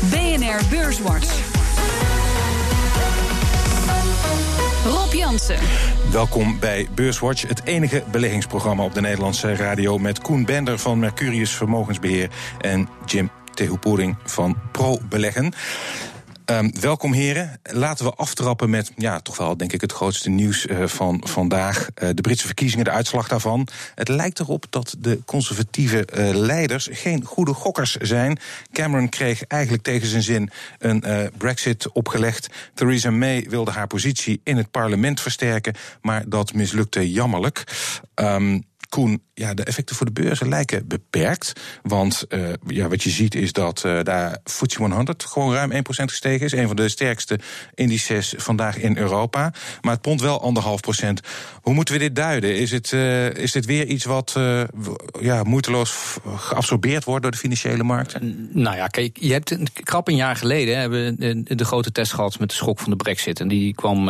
BNR Beurswatch. Rob Jansen. Welkom bij Beurswatch, het enige beleggingsprogramma op de Nederlandse radio met Koen Bender van Mercurius Vermogensbeheer en Jim Tehupoering van Pro Beleggen. Um, welkom heren. Laten we aftrappen met ja, toch wel denk ik het grootste nieuws uh, van vandaag. Uh, de Britse verkiezingen, de uitslag daarvan. Het lijkt erop dat de conservatieve uh, leiders geen goede gokkers zijn. Cameron kreeg eigenlijk tegen zijn zin een brexit opgelegd. Theresa May wilde haar positie in het parlement versterken, maar dat mislukte jammerlijk. Um, Koen, ja, de effecten voor de beurzen lijken beperkt. Want uh, ja, wat je ziet is dat uh, daar FTSE 100 gewoon ruim 1% gestegen is. Een van de sterkste indices vandaag in Europa. Maar het pond wel anderhalf procent. Hoe moeten we dit duiden? Is, het, uh, is dit weer iets wat ja, moeiteloos geabsorbeerd wordt door de financiële markten? Nou ja, kijk, je hebt een krap een jaar geleden hebben we de, grote test gehad met de schok van de brexit. En die kwam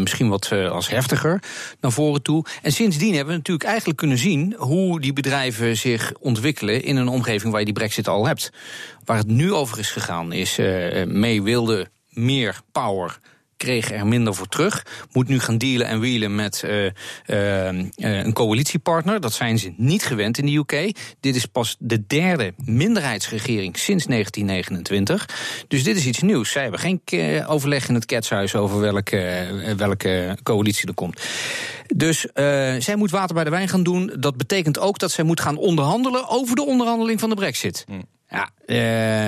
misschien wat als heftiger naar voren toe. En sindsdien hebben we natuurlijk eigenlijk kunnen zien hoe die bedrijven zich ontwikkelen in een omgeving waar je die brexit al hebt. Waar het nu over is gegaan is, uh, mee wilde meer power kreeg er minder voor terug. Moet nu gaan dealen en wielen met uh, uh, een coalitiepartner. Dat zijn ze niet gewend in de UK. Dit is pas de derde minderheidsregering sinds 1929. Dus dit is iets nieuws. Zij hebben geen overleg in het ketshuis over welke, welke coalitie er komt. Dus zij moet water bij de wijn gaan doen. Dat betekent ook dat zij moet gaan onderhandelen over de onderhandeling van de brexit. Hm. Ja,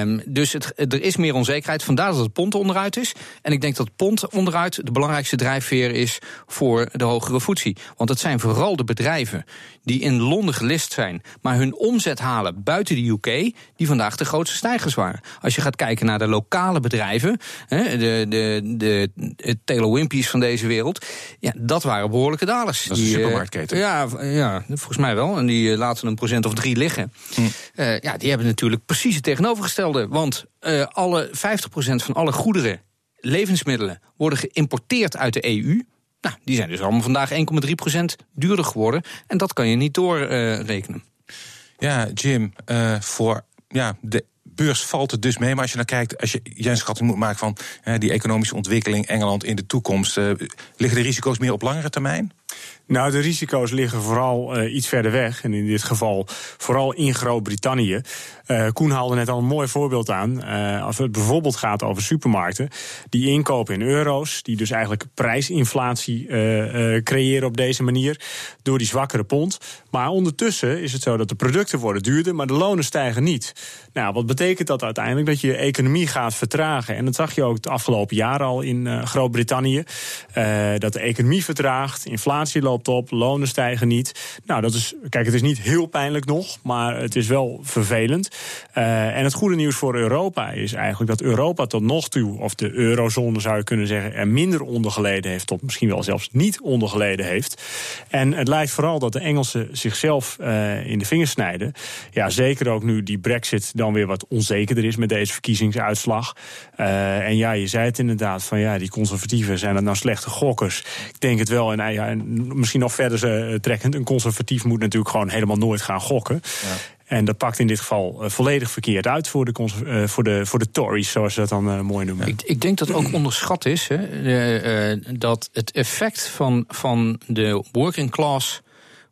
uh, dus het, er is meer onzekerheid. Vandaar dat het pond onderuit is. En ik denk dat het pond onderuit de belangrijkste drijfveer is voor de hogere voetsie. Want het zijn vooral de bedrijven die in Londen gelist zijn, maar hun omzet halen buiten de UK, die vandaag de grootste stijgers waren. Als je gaat kijken naar de lokale bedrijven, de, de, de, de Taylor Wimpies van deze wereld, ja, dat waren behoorlijke dalers. Dat is een supermarktketen. Ja, ja, volgens mij wel. En die eh, laten een procent of drie liggen. Hm. Uh, ja, die hebben natuurlijk precies het tegenovergestelde. Want uh, alle 50% van alle goederen, levensmiddelen, worden geïmporteerd uit de EU. Nou, die zijn dus allemaal vandaag 1,3% duurder geworden. En dat kan je niet doorrekenen. Ja, Jim, uh, voor ja, de beurs valt het dus mee. Maar als je naar kijkt, als je jij een schatting moet maken van die economische ontwikkeling Engeland in de toekomst, liggen de risico's meer op langere termijn? Nou, de risico's liggen vooral uh, iets verder weg. En in dit geval vooral in Groot-Brittannië. Uh, Koen haalde net al een mooi voorbeeld aan. Uh, als het bijvoorbeeld gaat over supermarkten. Die inkopen in euro's. Die dus eigenlijk prijsinflatie creëren op deze manier. Door die zwakkere pond. Maar ondertussen is het zo dat de producten worden duurder. Maar de lonen stijgen niet. Nou, wat betekent dat uiteindelijk? Dat je economie gaat vertragen. En dat zag je ook het afgelopen jaar al in Groot-Brittannië. dat de economie vertraagt. Inflatie loopt op, lonen stijgen niet. Nou, dat is, kijk, het is niet heel pijnlijk nog, maar het is wel vervelend. Uh, en het goede nieuws voor Europa is eigenlijk dat Europa tot nog toe, of de eurozone zou je kunnen zeggen, er minder ondergeleden heeft, tot misschien wel zelfs niet ondergeleden heeft. En het lijkt vooral dat de Engelsen zichzelf uh, in de vingers snijden. Ja, zeker ook nu die Brexit dan weer wat onzekerder is met deze verkiezingsuitslag. Uh, en ja, je zei het inderdaad, van ja, die conservatieven zijn dat nou slechte gokkers. Ik denk het wel. En, ja, misschien nog verder uh, trekkend. Een conservatief moet natuurlijk gewoon helemaal nooit gaan gokken. Ja. En dat pakt in dit geval uh, volledig verkeerd uit voor de, uh, voor de, voor de Tories, zoals ze dat dan uh, mooi noemen. Ik, ik, denk dat ook onderschat is hè, dat het effect van, van de working class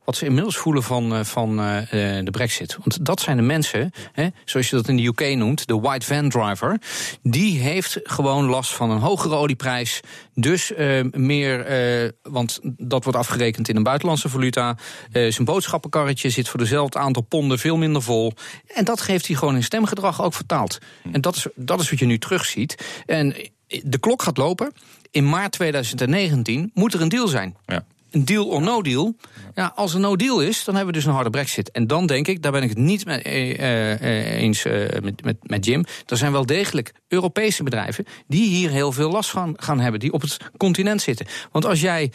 wat ze inmiddels voelen van, eh, van uh, de brexit. Want dat zijn de mensen, hè, zoals je dat in de UK noemt, de white van driver. Die heeft gewoon last van een hogere olieprijs. Dus uh, meer, uh, want dat wordt afgerekend in een buitenlandse valuta. zijn boodschappenkarretje zit voor dezelfde aantal ponden veel minder vol. En dat geeft hij gewoon in stemgedrag ook vertaald. Hm. En dat is, dat is wat je nu terugziet. En de klok gaat lopen. In maart 2019 moet er een deal zijn. Ja een deal or no deal. Ja, als er no deal is, dan hebben we dus een harde brexit. En dan denk ik, daar ben ik het niet mee, uh, uh, eens uh, met, met, met Jim. Er zijn wel degelijk Europese bedrijven die hier heel veel last van gaan hebben, die op het continent zitten. Want als jij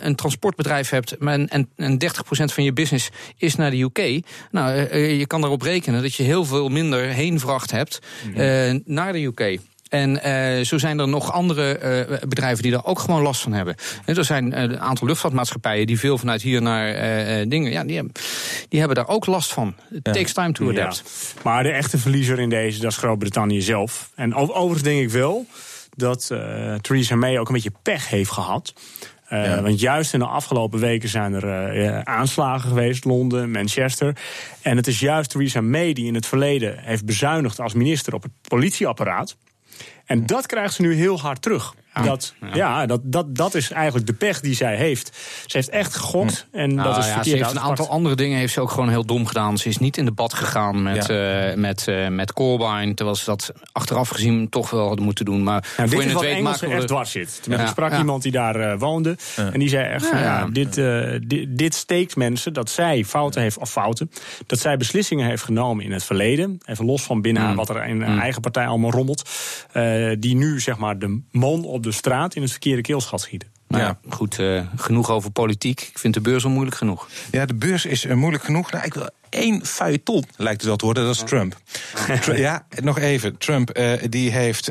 een transportbedrijf hebt en, en, en 30% van je business is naar de UK, nou, je kan daarop rekenen dat je heel veel minder heenvracht hebt naar de UK. En uh, zo zijn er nog andere uh, bedrijven die daar ook gewoon last van hebben. En er zijn uh, een aantal luchtvaartmaatschappijen die veel vanuit hier naar dingen. Ja, die, hebben, die hebben daar ook last van. It ja. takes time to adapt. Ja. Maar de echte verliezer in deze, dat is Groot-Brittannië zelf. En overigens denk ik wel dat Theresa May ook een beetje pech heeft gehad. Uh, ja. Want juist in de afgelopen weken zijn er uh, aanslagen geweest, Londen, Manchester. En het is juist Theresa May die in het verleden heeft bezuinigd als minister op het politieapparaat. En dat krijgt ze nu heel hard terug. Dat, ja, dat, dat, dat is eigenlijk de pech die zij heeft. Ze heeft echt gegokt. En nou, dat is ja, Ze heeft een aantal andere dingen heeft ze ook gewoon heel dom gedaan. Ze is niet in debat gegaan met, ja. uh, met, uh, met Corbyn. Terwijl ze dat achteraf gezien toch wel hadden moeten doen. Maar nou, voor dit je is het weet maken echt dwars zit. Ja. Ik sprak iemand die daar uh, woonde. En die zei echt van ja, dit, dit, dit steekt mensen dat zij fouten heeft, of fouten. Dat zij beslissingen heeft genomen in het verleden. Even los van binnen mm. wat er in haar mm. eigen partij allemaal rommelt. die nu zeg maar de man op de straat in het verkeerde keelschat schieten. Nou ja, goed, uh, genoeg over politiek. Ik vind de beurs al moeilijk genoeg. Ja, de beurs is uh, moeilijk genoeg. Nou, ik wil één feuilleton, lijkt het wel te worden, dat is Trump. ja, nog even. Trump, uh, die heeft...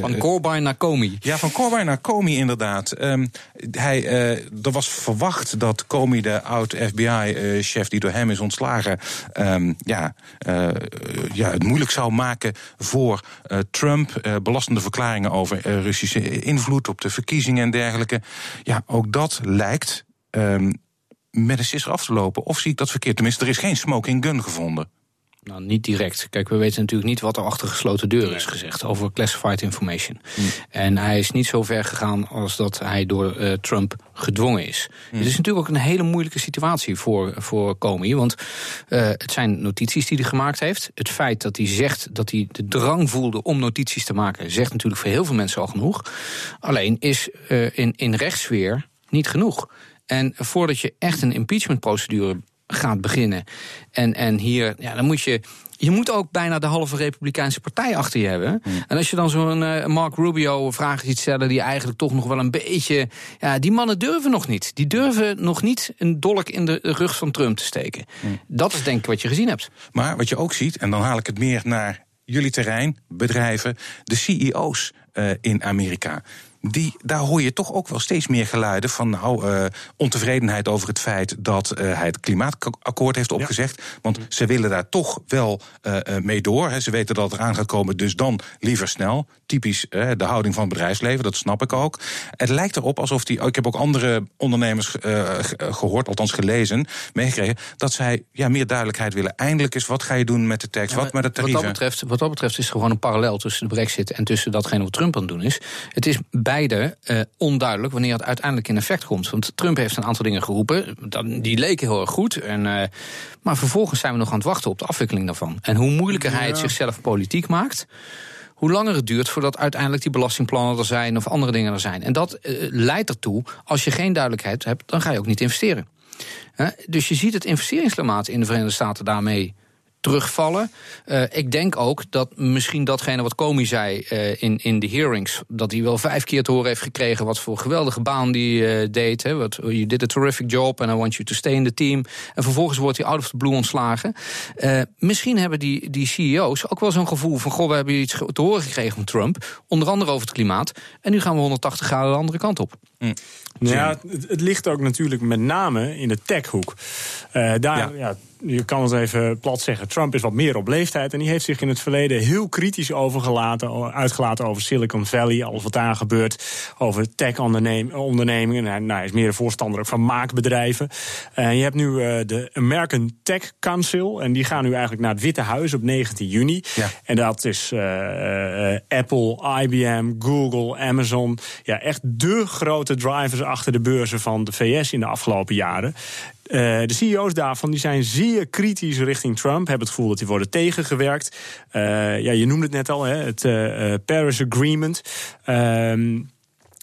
van Corbyn naar Comey. Ja, van Corbyn naar Comey, inderdaad. Um, hij, er was verwacht dat Comey, de oud-FBI-chef die door hem is ontslagen... Um, ja, ja, het moeilijk zou maken voor Trump. belastende verklaringen over Russische invloed op de verkiezingen en dergelijke. Ja, ook dat lijkt um, met een sisser af te lopen. Of zie ik dat verkeerd? Tenminste, er is geen smoking gun gevonden. Nou, niet direct. Kijk, we weten natuurlijk niet wat er achter gesloten deuren is gezegd over classified information. Hm. En hij is niet zo ver gegaan als dat hij door uh, Trump gedwongen is. Hm. Het is natuurlijk ook een hele moeilijke situatie voor, voor Comey. Want uh, het zijn notities die hij gemaakt heeft. Het feit dat hij zegt dat hij de drang voelde om notities te maken, zegt natuurlijk voor heel veel mensen al genoeg. Alleen is uh, in, in rechtsfeer niet genoeg. En voordat je echt een impeachmentprocedure gaat beginnen. En, en hier, ja, dan moet je. Je moet ook bijna de halve Republikeinse partij achter je hebben. En als je dan zo'n uh, Mark Rubio vragen ziet stellen, die eigenlijk toch nog wel een beetje. Ja, die mannen durven nog niet. Die durven nog niet een dolk in de rug van Trump te steken. Dat is denk ik wat je gezien hebt. Maar wat je ook ziet, en dan haal ik het meer naar jullie terrein, bedrijven, de CEO's uh, in Amerika die, daar hoor je toch ook wel steeds meer geluiden van nou, uh, ontevredenheid over het feit dat uh, hij het klimaatakkoord heeft opgezegd. Want ze willen daar toch wel uh, mee door. Hè. Ze weten dat het eraan gaat komen, dus dan liever snel. Typisch de houding van het bedrijfsleven, dat snap ik ook. Het lijkt erop alsof die. Ik heb ook andere ondernemers gehoord, althans gelezen, meegekregen, dat zij ja, meer duidelijkheid willen. Eindelijk is wat ga je doen met de tekst, ja, wat met de tarieven. Wat dat, betreft, wat dat betreft is er gewoon een parallel tussen de brexit en tussen datgene wat Trump aan het doen is. Het is beide uh, onduidelijk wanneer het uiteindelijk in effect komt. Want Trump heeft een aantal dingen geroepen, die leken heel erg goed. En, uh, maar vervolgens zijn we nog aan het wachten op de afwikkeling daarvan. En hoe moeilijker hij het zichzelf politiek maakt hoe langer het duurt voordat uiteindelijk die belastingplannen er zijn of andere dingen er zijn. En dat uh, leidt ertoe, als je geen duidelijkheid hebt, dan ga je ook niet investeren. dus je ziet het investeringsklimaat in de Verenigde Staten daarmee terugvallen. Uh, ik denk ook dat misschien datgene wat Comey zei uh, in, in de hearings... dat hij wel vijf keer te horen heeft gekregen... wat voor geweldige baan die uh, deed. Hè, wat, you did a terrific job and I want you to stay in the team. En vervolgens wordt hij out of the blue ontslagen. misschien hebben die, die CEO's ook wel zo'n gevoel van... goh, we hebben iets te horen gekregen van Trump. Onder andere over het klimaat. En nu gaan we 180 graden de andere kant op. Mm. Ja, het, het, ligt ook natuurlijk met name in de techhoek. daar, ja. ja je kan het even plat zeggen, Trump is wat meer op leeftijd. En die heeft zich in het verleden heel kritisch overgelaten, uitgelaten over Silicon Valley. Alles wat daar gebeurt. Over tech-ondernemingen. Nou, hij is meer een voorstander ook van maakbedrijven. Uh, je hebt nu uh, de American Tech Council. En die gaan nu eigenlijk naar het Witte Huis op 19 juni. Ja. En dat is uh, Apple, IBM, Google, Amazon. Ja, echt de grote drivers achter de beurzen van de VS in de afgelopen jaren. Uh, de CEO's daarvan die zijn zeer kritisch richting Trump. Hebben het gevoel dat die worden tegengewerkt. Uh, ja, je noemde het net al, hè, het uh, Paris Agreement. Ehm,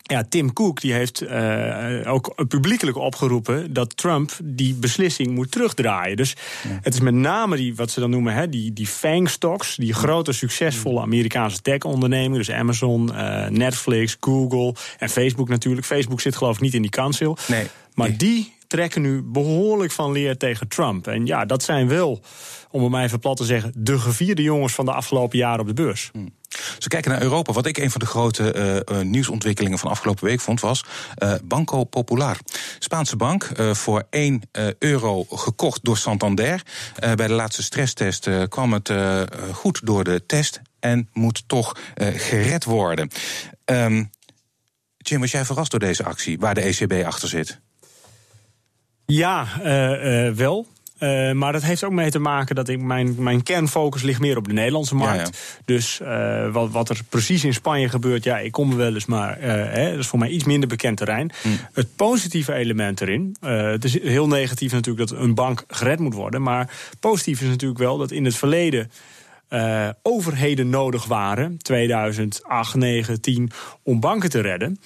ja, Tim Cook die heeft uh, ook publiekelijk opgeroepen dat Trump die beslissing moet terugdraaien. Dus het is met name die, wat ze dan noemen, hè, die, die fang stocks, die grote succesvolle Amerikaanse tech-ondernemingen, dus Amazon, uh, Netflix, Google en Facebook natuurlijk. Facebook zit geloof ik niet in die council. Nee. Maar die trekken nu behoorlijk van leer tegen Trump. En ja, dat zijn wel, om het mij even plat te zeggen, de gevierde jongens van de afgelopen jaren op de beurs. Hmm. Als we kijken naar Europa, wat ik een van de grote uh, nieuwsontwikkelingen van afgelopen week vond, was uh, Banco Popular. Spaanse bank voor 1 euro gekocht door Santander. bij de laatste stresstest kwam het goed door de test en moet toch gered worden. Um, Jim, was jij verrast door deze actie waar de ECB achter zit? Ja, uh, uh, wel. Uh, maar dat heeft ook mee te maken dat ik mijn, mijn kernfocus ligt meer op de Nederlandse markt. Dus uh, wat, wat er precies in Spanje gebeurt, ja, ik kom er wel eens, maar uh, hè, dat is voor mij iets minder bekend terrein. Hm. Het positieve element erin, het is heel negatief natuurlijk dat een bank gered moet worden. Maar positief is natuurlijk wel dat in het verleden. Uh, overheden nodig waren, 2008, 9, 10, om banken te redden.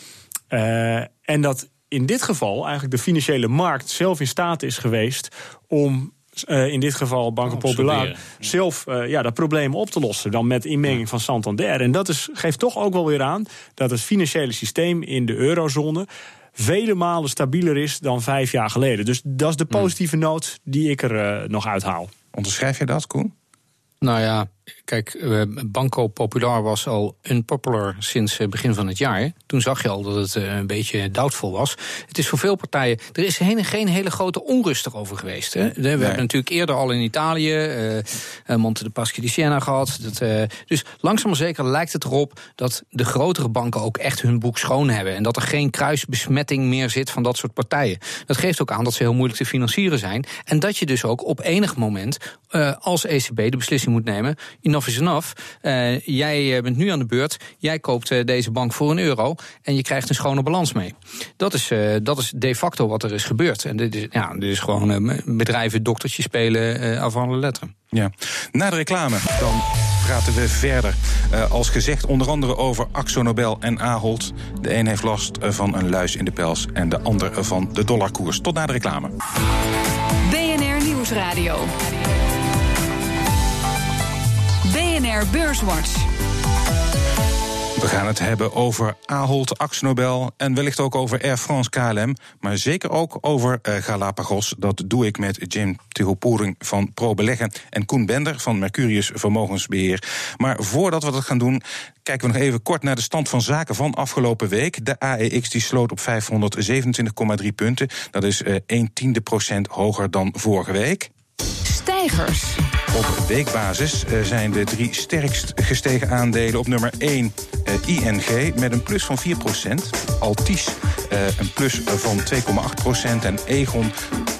Uh, en dat in dit geval eigenlijk de financiële markt zelf in staat is geweest om uh, in dit geval Banco oh, Popular, zelf uh, ja, dat probleem op te lossen. Dan met inmenging van Santander. En dat is, geeft toch ook wel weer aan dat het financiële systeem in de eurozone vele malen stabieler is dan vijf jaar geleden. Dus dat is de hmm. positieve noot die ik er uh, nog uithaal. Onderschrijf je dat, Koen? Nou ja, kijk, eh, Banco Popular was al unpopular sinds het begin van het jaar. Toen zag je al dat het eh, een beetje doubtful was. Het is voor veel partijen. Er is geen hele grote onrust erover geweest. Hè. We hebben natuurlijk eerder al in Italië uh, Monte de Paschi di Siena gehad. Dat, uh, dus langzaam maar zeker lijkt het erop dat de grotere banken ook echt hun boek schoon hebben. En dat er geen kruisbesmetting meer zit van dat soort partijen. Dat geeft ook aan dat ze heel moeilijk te financieren zijn. En dat je dus ook op enig moment als ECB de beslissing moet nemen enough is enough. Uh, jij eh, bent nu aan de beurt. Jij koopt uh, deze bank voor een euro. En je krijgt een schone balans mee. Dat is, uh, dat is de facto wat er is gebeurd. En dit is, ja, dit is gewoon bedrijven doktertje spelen uh, af alle letteren. Ja. Na de reclame dan praten we verder. Uh, als gezegd onder andere over Axo Nobel en Ahold. De een heeft last van een luis in de pels en de ander van de dollarkoers. Tot na de reclame. BNR Nieuwsradio. BNR Beurswatch. We gaan het hebben over Ahold, Axnobel en wellicht ook over Air France KLM. Maar zeker ook over uh, Galapagos. Dat doe ik met Jim Tehopoering van Pro Beleggen en Koen Bender van Mercurius Vermogensbeheer. Maar voordat we dat gaan doen, kijken we nog even kort naar de stand van zaken van afgelopen week. De AEX die sloot op 527,3 punten. Dat is uh, 1 tiende procent hoger dan vorige week. Stijgers. Op weekbasis eh, zijn de drie sterkst gestegen aandelen op nummer 1 uh, ING met een plus van 4% Altis uh, een plus van 2,8% en Egon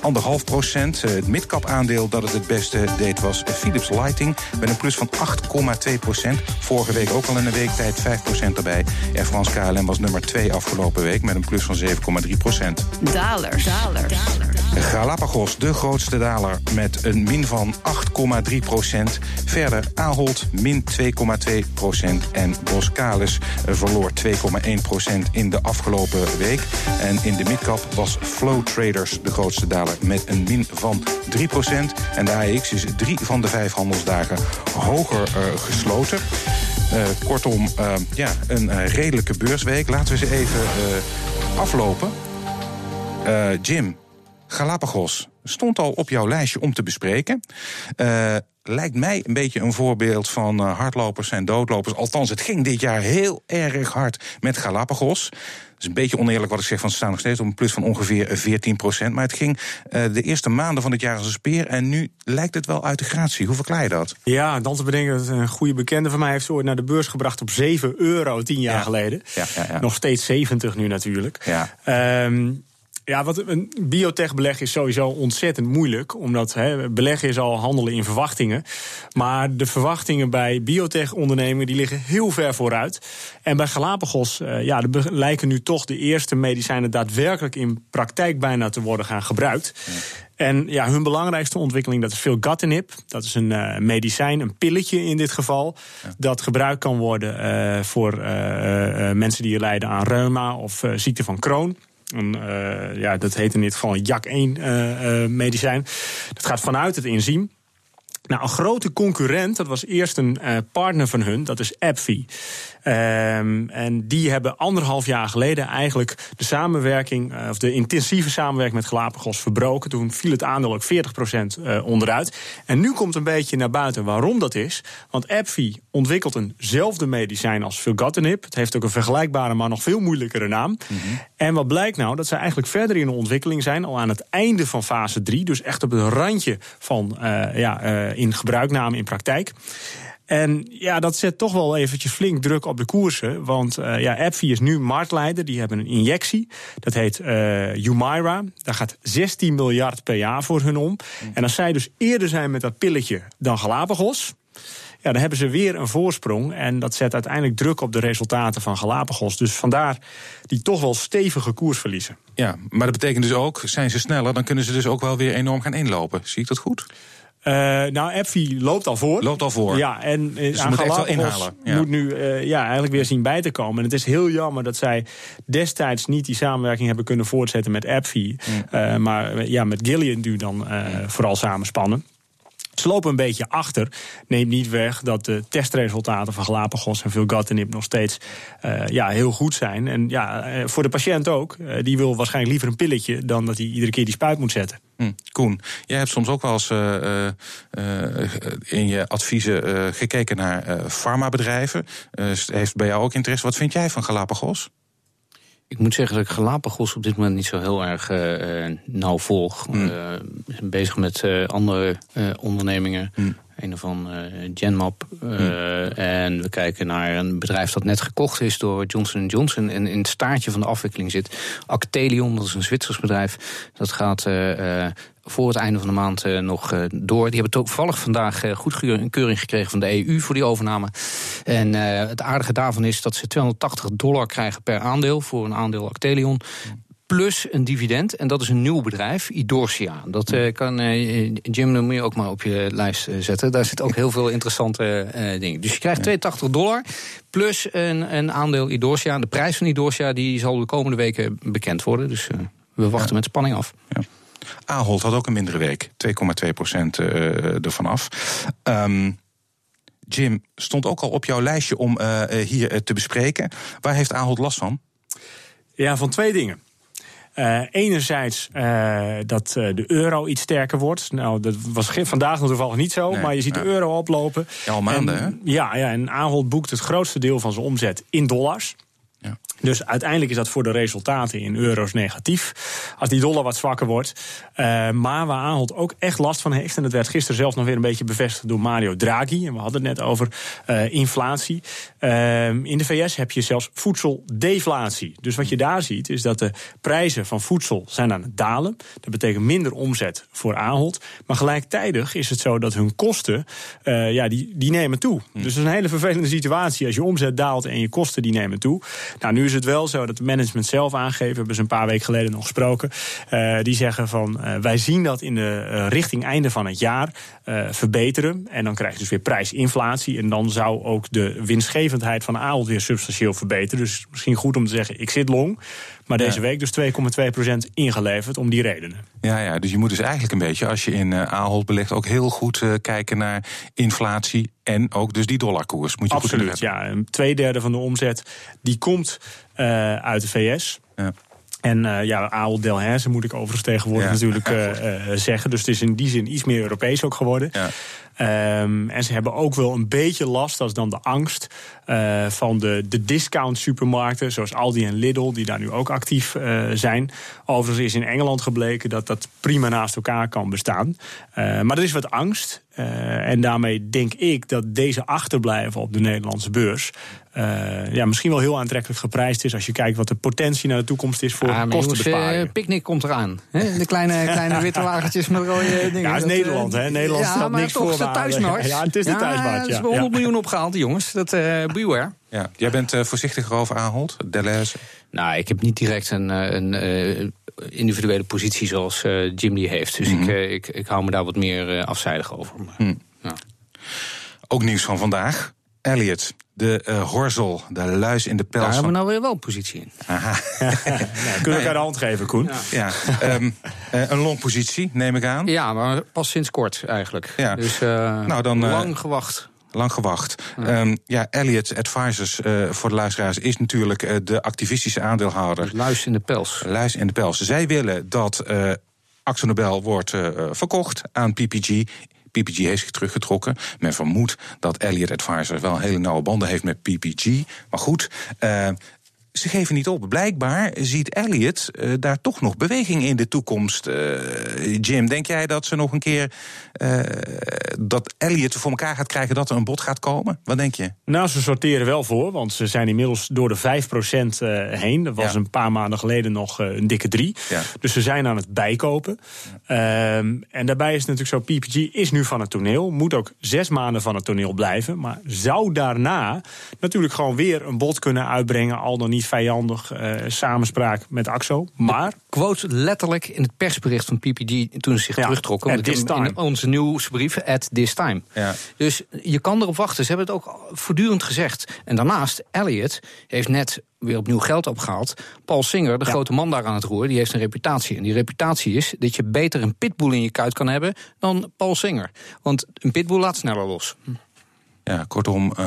1,5 procent. het midcap aandeel dat het het beste deed was Philips Lighting met een plus van 8,2% Vorige week ook al in een weektijd 5% erbij. Air France KLM was nummer 2 afgelopen week met een plus van 7,3% Dalers. Dalers. Galapagos, de grootste daler met een min van 8,3 procent. Verder Ahold, min 2,2 procent. En Boskalis verloor 2,1 procent in de afgelopen week. En in de midcap was Flow Traders de grootste daler met een min van 3 procent. En de AEX is drie van de vijf handelsdagen hoger uh, gesloten. Uh, kortom, ja, een redelijke beursweek. Laten we ze even aflopen. Jim, Galapagos stond al op jouw lijstje om te bespreken. Uh, lijkt mij een beetje een voorbeeld van uh, hardlopers en doodlopers. Althans, het ging dit jaar heel erg hard met Galapagos. Het is een beetje oneerlijk wat ik zeg, van ze staan nog steeds op een plus van ongeveer 14 procent. Maar het ging uh, de eerste maanden van het jaar als een speer. En nu lijkt het wel uit de gratie. Hoe verklaar je dat? Ja, dan te bedenken dat een goede bekende van mij heeft ooit naar de beurs gebracht op 7 euro tien jaar geleden. Ja, ja, ja, Nog steeds 70 nu natuurlijk. Ja. Um, ja, wat een biotech beleggen is sowieso ontzettend moeilijk. Omdat he, beleggen is al handelen in verwachtingen. Maar de verwachtingen bij biotech ondernemingen die liggen heel ver vooruit. En bij Galapagos uh, ja, er lijken nu toch de eerste medicijnen daadwerkelijk in praktijk bijna te worden gaan gebruikt. En ja, hun belangrijkste ontwikkeling dat is filgatinib. Dat is een uh, medicijn, een pilletje in dit geval. Dat gebruikt kan worden uh, voor mensen die lijden aan reuma of ziekte van Crohn. Uh, ja, dat heet in dit geval een JAK1-medicijn. Uh, dat gaat vanuit het enzym. Nou, een grote concurrent, dat was eerst een partner van hun, dat is AppFi. Um, en die hebben anderhalf jaar geleden eigenlijk de samenwerking, of de intensieve samenwerking met Galapagos verbroken. Toen viel het aandeel ook 40% uh, onderuit. En nu komt een beetje naar buiten waarom dat is. Want AbbVie ontwikkelt eenzelfde medicijn als filgotinib. Het heeft ook een vergelijkbare, maar nog veel moeilijkere naam. -hmm. En wat blijkt nou? Dat ze eigenlijk verder in de ontwikkeling zijn, al aan het einde van fase 3. Dus echt op het randje van uh, ja, uh, in gebruikname in praktijk. En ja, dat zet toch wel eventjes flink druk op de koersen. Want uh, ja, AbbVie is nu marktleider. Die hebben een injectie. Dat heet uh, Humira. Daar gaat 16 miljard per jaar voor hun om. En als zij dus eerder zijn met dat pilletje dan Galapagos... Ja, dan hebben ze weer een voorsprong. En dat zet uiteindelijk druk op de resultaten van Galapagos. Dus vandaar die toch wel stevige koers verliezen. Ja, maar dat betekent dus ook, zijn ze sneller... dan kunnen ze dus ook wel weer enorm gaan inlopen. Zie ik dat goed? Uh, nou, Appfi loopt al voor. Loopt al voor. Ja, en dus moet echt wel inhalen. Ja. moet nu uh, ja, eigenlijk weer zien bij te komen. En het is heel jammer dat zij destijds niet die samenwerking hebben kunnen voortzetten met. Mm. Uh, maar ja, met Gillian nu dan vooral samenspannen. Lopen een beetje achter. Neemt niet weg dat de testresultaten van Galapagos en Vilgatinib nog steeds uh, ja, heel goed zijn. En ja, voor de patiënt ook. Uh, die wil waarschijnlijk liever een pilletje dan dat hij iedere keer die spuit moet zetten. Hm. Koen, jij hebt soms ook wel eens in je adviezen gekeken naar farmabedrijven. heeft bij jou ook interesse. Wat vind jij van Galapagos? Ik moet zeggen dat ik Galapagos op dit moment niet zo heel erg uh, nauw volg. Mm. Uh, ben bezig met uh, andere ondernemingen. Mm. Een van Genmap. Mm. En we kijken naar een bedrijf dat net gekocht is door Johnson Johnson. En in het staartje van de afwikkeling zit Actelion, dat is een Zwitsers bedrijf. Dat gaat voor het einde van de maand uh, nog uh, door. Die hebben toevallig vandaag uh, goedkeuring gekregen van de EU voor die overname. En het aardige daarvan is dat ze 280 dollar krijgen per aandeel voor een aandeel Actelion plus een dividend. En dat is een nieuw bedrijf, Idorsia. Dat uh, kan uh, Jim, dan moet je ook maar op je lijst uh, zetten. Daar zit ook heel veel interessante dingen. Dus je krijgt 82 dollar plus een, een aandeel Idorsia. De prijs van Idorsia die zal de komende weken bekend worden. Dus we wachten ja. met spanning af. Ja. Ahold had ook een mindere week, 2,2 procent uh, ervan af. Um, Jim, stond ook al op jouw lijstje om uh, hier te bespreken. Waar heeft Ahold last van? Ja, van twee dingen. Uh, enerzijds uh, dat de euro iets sterker wordt. Nou, dat was vandaag nog toevallig niet zo, nee, maar je ziet de euro oplopen. Ja, al maanden, en, hè? Ja, ja, en Ahold boekt het grootste deel van zijn omzet in dollars. Ja. Dus uiteindelijk is dat voor de resultaten in euro's negatief. Als die dollar wat zwakker wordt. Uh, maar waar Ahold ook echt last van heeft. En dat werd gisteren zelfs nog weer een beetje bevestigd door Mario Draghi. En we hadden het net over uh, inflatie. Uh, in de VS heb je zelfs voedseldeflatie. Dus wat je daar ziet is dat de prijzen van voedsel zijn aan het dalen. Dat betekent minder omzet voor Ahold. Maar gelijktijdig is het zo dat hun kosten ja, die, die nemen toe. Dus dat is een hele vervelende situatie. Als je omzet daalt en je kosten die nemen toe. Nou, nu is het wel zo dat het management zelf aangeeft. We hebben ze een paar weken geleden nog gesproken. Uh, die zeggen van uh, wij zien dat in de uh, richting einde van het jaar verbeteren. En dan krijg je dus weer prijsinflatie. En dan zou ook de winstgevendheid van Ahold weer substantieel verbeteren. Dus misschien goed om te zeggen, ik zit long. Maar deze ja. week dus 2,2% ingeleverd om die redenen. Ja, ja, dus je moet dus eigenlijk een beetje, als je in uh, Ahold belegt, ook heel goed uh, kijken naar inflatie en ook dus die dollarkoers. Moet je Absoluut, goed ja. Een tweederde van de omzet die komt uh, uit de VS. Ja. En uh, ja, Ahold Delhaize moet ik overigens tegenwoordig ja. natuurlijk uh, zeggen. Dus het is in die zin iets meer Europees ook geworden. Ja. Um, en ze hebben ook wel een beetje last, dat is dan de angst uh, van de, de discount supermarkten, zoals Aldi en Lidl, die daar nu ook actief uh, zijn. Overigens is in Engeland gebleken dat dat prima naast elkaar kan bestaan. Uh, maar er is wat angst. En daarmee denk ik dat deze achterblijven op de Nederlandse beurs. Uh, ja, misschien wel heel aantrekkelijk geprijsd is als je kijkt wat de potentie naar de toekomst is voor ah, kostenbesparingen. Uh, picknick komt eraan. Hè? De kleine, kleine witte wagentjes met rode dingen. Ja, het is Nederland, hè? Nederland ja, stelt niks voor. Ja, het is de ja, thuismarkt. Ja, is 100 ja. miljoen opgehaald, jongens. Dat, uh, beware. Ja. Jij bent uh, voorzichtiger over Ahold, Deleuze? Nou, ik heb niet direct een, een uh, individuele positie zoals uh, Jim die heeft. Dus mm -hmm. ik, ik, ik hou me daar wat meer afzijdig over. Maar, mm. ja. Ook nieuws van vandaag. Elliot, de uh, horzel, de luis in de pels. Daar van... hebben we nou weer wel een positie in. Aha. nou, kunnen we elkaar de hand geven, Koen? Ja, ja. Um, uh, een longpositie, neem ik aan. Ja, maar pas sinds kort eigenlijk. Ja. Dus uh, nou, dan, lang gewacht. Lang gewacht. Ja, um, ja Elliott Advisors uh, voor de luisteraars is natuurlijk uh, de activistische aandeelhouder. Luis in de pels. Luis in de pels. Zij willen dat uh, Axo Nobel wordt verkocht aan PPG. PPG heeft zich teruggetrokken. Men vermoedt dat Elliott Advisors wel hele nauwe banden heeft met PPG. Maar goed, ze geven niet op. Blijkbaar ziet Elliot uh, daar toch nog beweging in de toekomst. Uh, Jim, denk jij dat ze nog een keer. Uh, dat Elliot voor elkaar gaat krijgen dat er een bod gaat komen? Wat denk je? Nou, ze sorteren wel voor, want ze zijn inmiddels door de 5% heen. Dat was Ja. een paar maanden geleden nog een dikke 3. Ja. Dus ze zijn aan het bijkopen. Ehm, en daarbij is het natuurlijk zo: PPG is nu van het toneel. Moet ook zes maanden van het toneel blijven. Maar zou daarna natuurlijk gewoon weer een bod kunnen uitbrengen. Al dan niet vijandig eh, samenspraak met AXO. Maar Quote letterlijk in het persbericht van PPG toen ze zich Ja, terugtrokken. at this time. In onze nieuwsbrief, at this time. Ja. Dus je kan erop wachten. Ze hebben het ook voortdurend gezegd. En daarnaast, Elliot heeft net weer opnieuw geld opgehaald. Paul Singer, de Ja. grote man daar aan het roer, die heeft een reputatie. En die reputatie is dat je beter een pitbull in je kuit kan hebben dan Paul Singer. Want een pitbull laat sneller los. Ja, kortom. eh,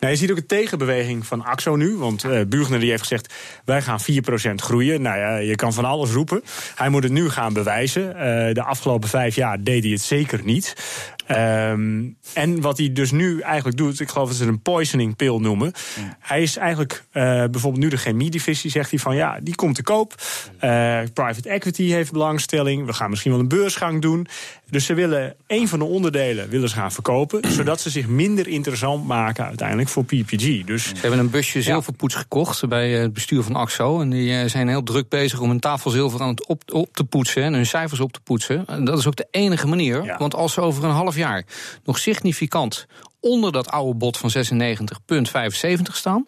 Nou, je ziet ook een tegenbeweging van AXO nu. Want Buchner die heeft gezegd, wij gaan 4% groeien. Nou ja, je kan van alles roepen. Hij moet het nu gaan bewijzen. Eh, de afgelopen vijf jaar deed hij het zeker niet. Ehm, en wat hij dus nu eigenlijk doet, ik geloof dat ze het een poisoning pill noemen. Hij is eigenlijk eh, bijvoorbeeld nu de chemiedivisie, zegt hij van ja, die komt te koop. Eh, private equity heeft belangstelling. We gaan misschien wel een beursgang doen. Dus ze willen een van de onderdelen willen ze gaan verkopen, zodat ze zich minder interessant maken uiteindelijk voor PPG. Dus Ze hebben een busje zilverpoets gekocht bij eh, het bestuur van AXO. En die zijn heel druk bezig om hun tafelzilver aan het op, op te poetsen en hun cijfers op te poetsen. En dat is ook de enige manier. Ja. Want als ze over een half jaar nog significant onder dat oude bod van 96,75 staan.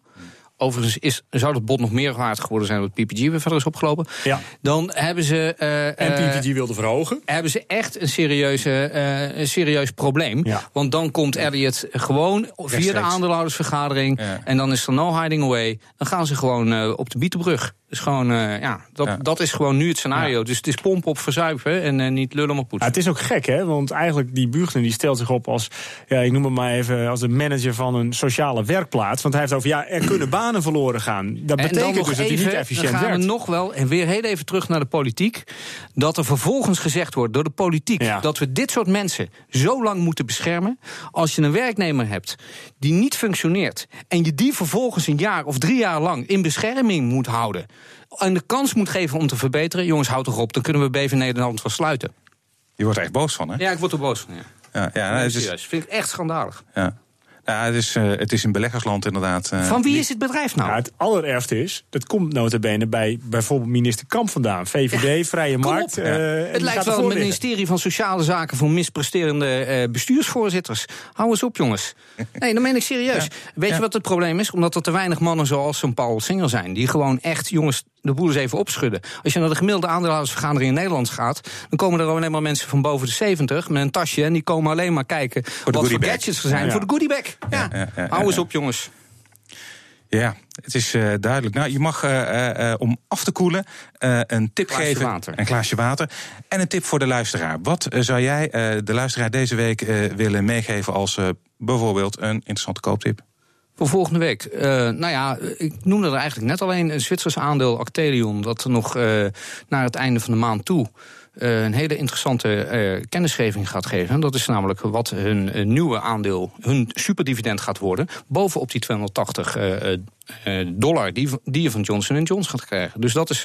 Overigens is, zou dat bod nog meer waard geworden zijn, omdat PPG weer verder is opgelopen. Ja. Dan hebben ze. eh, en eh, PPG wilde verhogen. hebben ze echt een, serieuze, eh, een serieus probleem. Ja. Want dan komt Elliot gewoon via de aandeelhoudersvergadering. Ja. En dan is er no hiding away. Dan gaan ze gewoon eh, op de bietenbrug. Dus gewoon, eh, ja, dat, Ja. dat is gewoon nu het scenario. Dus het is pompen op verzuipen en eh, niet lullen maar Ja, poetsen. het is ook gek, hè? Want eigenlijk die Buchner die stelt zich op als, ja, ik noem het maar even, als de manager van een sociale werkplaats. Want hij heeft over, ja, er kunnen banen verloren gaan. Dat betekent dus dat hij niet efficiënt dan gaan werkt. we nog wel, en weer heel even terug naar de politiek. Dat er vervolgens gezegd wordt door de politiek dat we dit soort mensen zo lang moeten beschermen. Als je een werknemer hebt die niet functioneert. en je die vervolgens een jaar of drie jaar lang in bescherming moet houden. En de kans moet geven om te verbeteren. jongens, houd toch op, dan kunnen we BV Nederland wel sluiten. je wordt er echt boos van, hè? Ja, ik word er boos van. Ja. Ja, ja, nou, het is, vind ik echt schandalig. ja. Ja, het, is, eh, het is een beleggersland inderdaad. eh, Van wie is het bedrijf nou? Ja, het allerergste is, dat komt nota bene bij bijvoorbeeld minister Kamp vandaan. VVD, Vrije Markt. eh, Het lijkt wel liggen. ministerie van Sociale Zaken voor mispresterende eh, bestuursvoorzitters. Hou eens op, jongens. Nee, dan meen ik serieus. Weet Ja. je wat het probleem is? Omdat er te weinig mannen zoals zo'n Paul Singer zijn. Die gewoon echt, jongens, de boel eens even opschudden. Als je naar de gemiddelde aandeelhoudersvergadering in Nederland gaat... dan komen er alleen maar mensen van boven de 70 met een tasje... en die komen alleen maar kijken de wat voor gadgets er zijn. Ja. Voor de goodiebag. Ja. ja, ja, Hou eens op, jongens. Ja, het is eh, duidelijk. Nou, je mag eh, eh, om af te koelen een tip Glaasje geven. water. Een glaasje water. En een tip voor de luisteraar. Wat zou jij de luisteraar deze week willen meegeven als bijvoorbeeld een interessante kooptip? Voor volgende week. Eh, nou ja, ik noemde er eigenlijk net alleen een Zwitsers aandeel Actelion. dat er nog eh, naar het einde van de maand toe. Eh, een hele interessante eh, kennisgeving gaat geven. Dat is namelijk wat hun eh, nieuwe aandeel, hun superdividend gaat worden. Bovenop die 280 eh, eh, dollar die, die je van Johnson Johnson gaat krijgen. Dus dat is,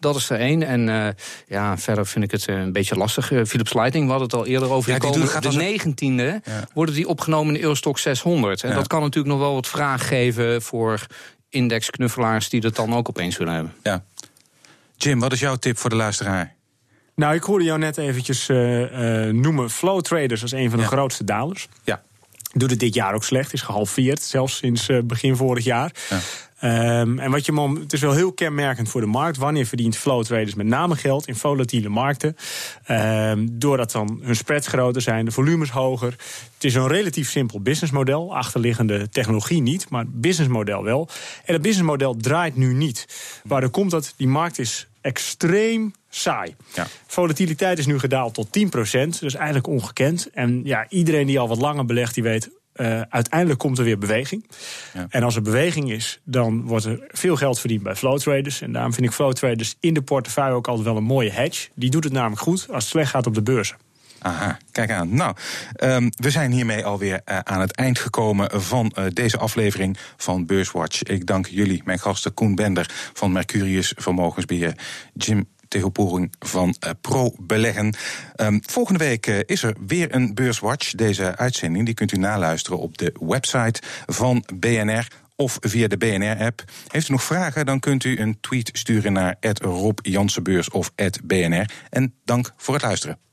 dat is er één. En ja, verder vind ik het een beetje lastig. Philips Lighting, we hadden het al eerder over. Ja, die komen gaat de negentiende Ja. worden die opgenomen in de Eurostock 600. En Ja. dat kan natuurlijk nog wel wat vraag geven voor indexknuffelaars die dat dan ook opeens willen hebben. Ja. Jim, wat is jouw tip voor de luisteraar? Nou, ik hoorde jou net eventjes eh, eh, noemen Flow Traders als een van de Ja. grootste dalers. Ja. Doet het dit jaar ook slecht, is gehalveerd, zelfs sinds eh, begin vorig jaar. Ja. Ehm, en wat je, het is wel heel kenmerkend voor de markt. Wanneer verdient flow traders met name geld in volatiele markten? Ehm, doordat dan hun spreads groter zijn, de volumes hoger. Het is een relatief simpel businessmodel. Achterliggende technologie niet, maar businessmodel wel. En het businessmodel draait nu niet. Waardoor komt dat? Die markt is extreem saai. Ja. Volatiliteit is nu gedaald tot 10%, dus eigenlijk ongekend. En ja, iedereen die al wat langer belegt, die weet... Uh, uiteindelijk komt er weer beweging. Ja. En als er beweging is, dan wordt er veel geld verdiend bij flow traders. En daarom vind ik flow traders in de portefeuille ook altijd wel een mooie hedge. Die doet het namelijk goed als het slecht gaat op de beurzen. Aha, kijk aan. Nou, um, we zijn hiermee alweer uh, aan het eind gekomen van uh, deze aflevering van Beurswatch. Ik dank jullie, mijn gasten Koen Bender van Mercurius Vermogensbeheer, Jim Tegelporing van uh, Pro Beleggen. Um, volgende week is er weer een Beurswatch. Deze uitzending die kunt u naluisteren op de website van BNR of via de BNR-app. Heeft u nog vragen, dan kunt u een tweet sturen naar Rob Jansenbeurs of @bnr. En dank voor het luisteren.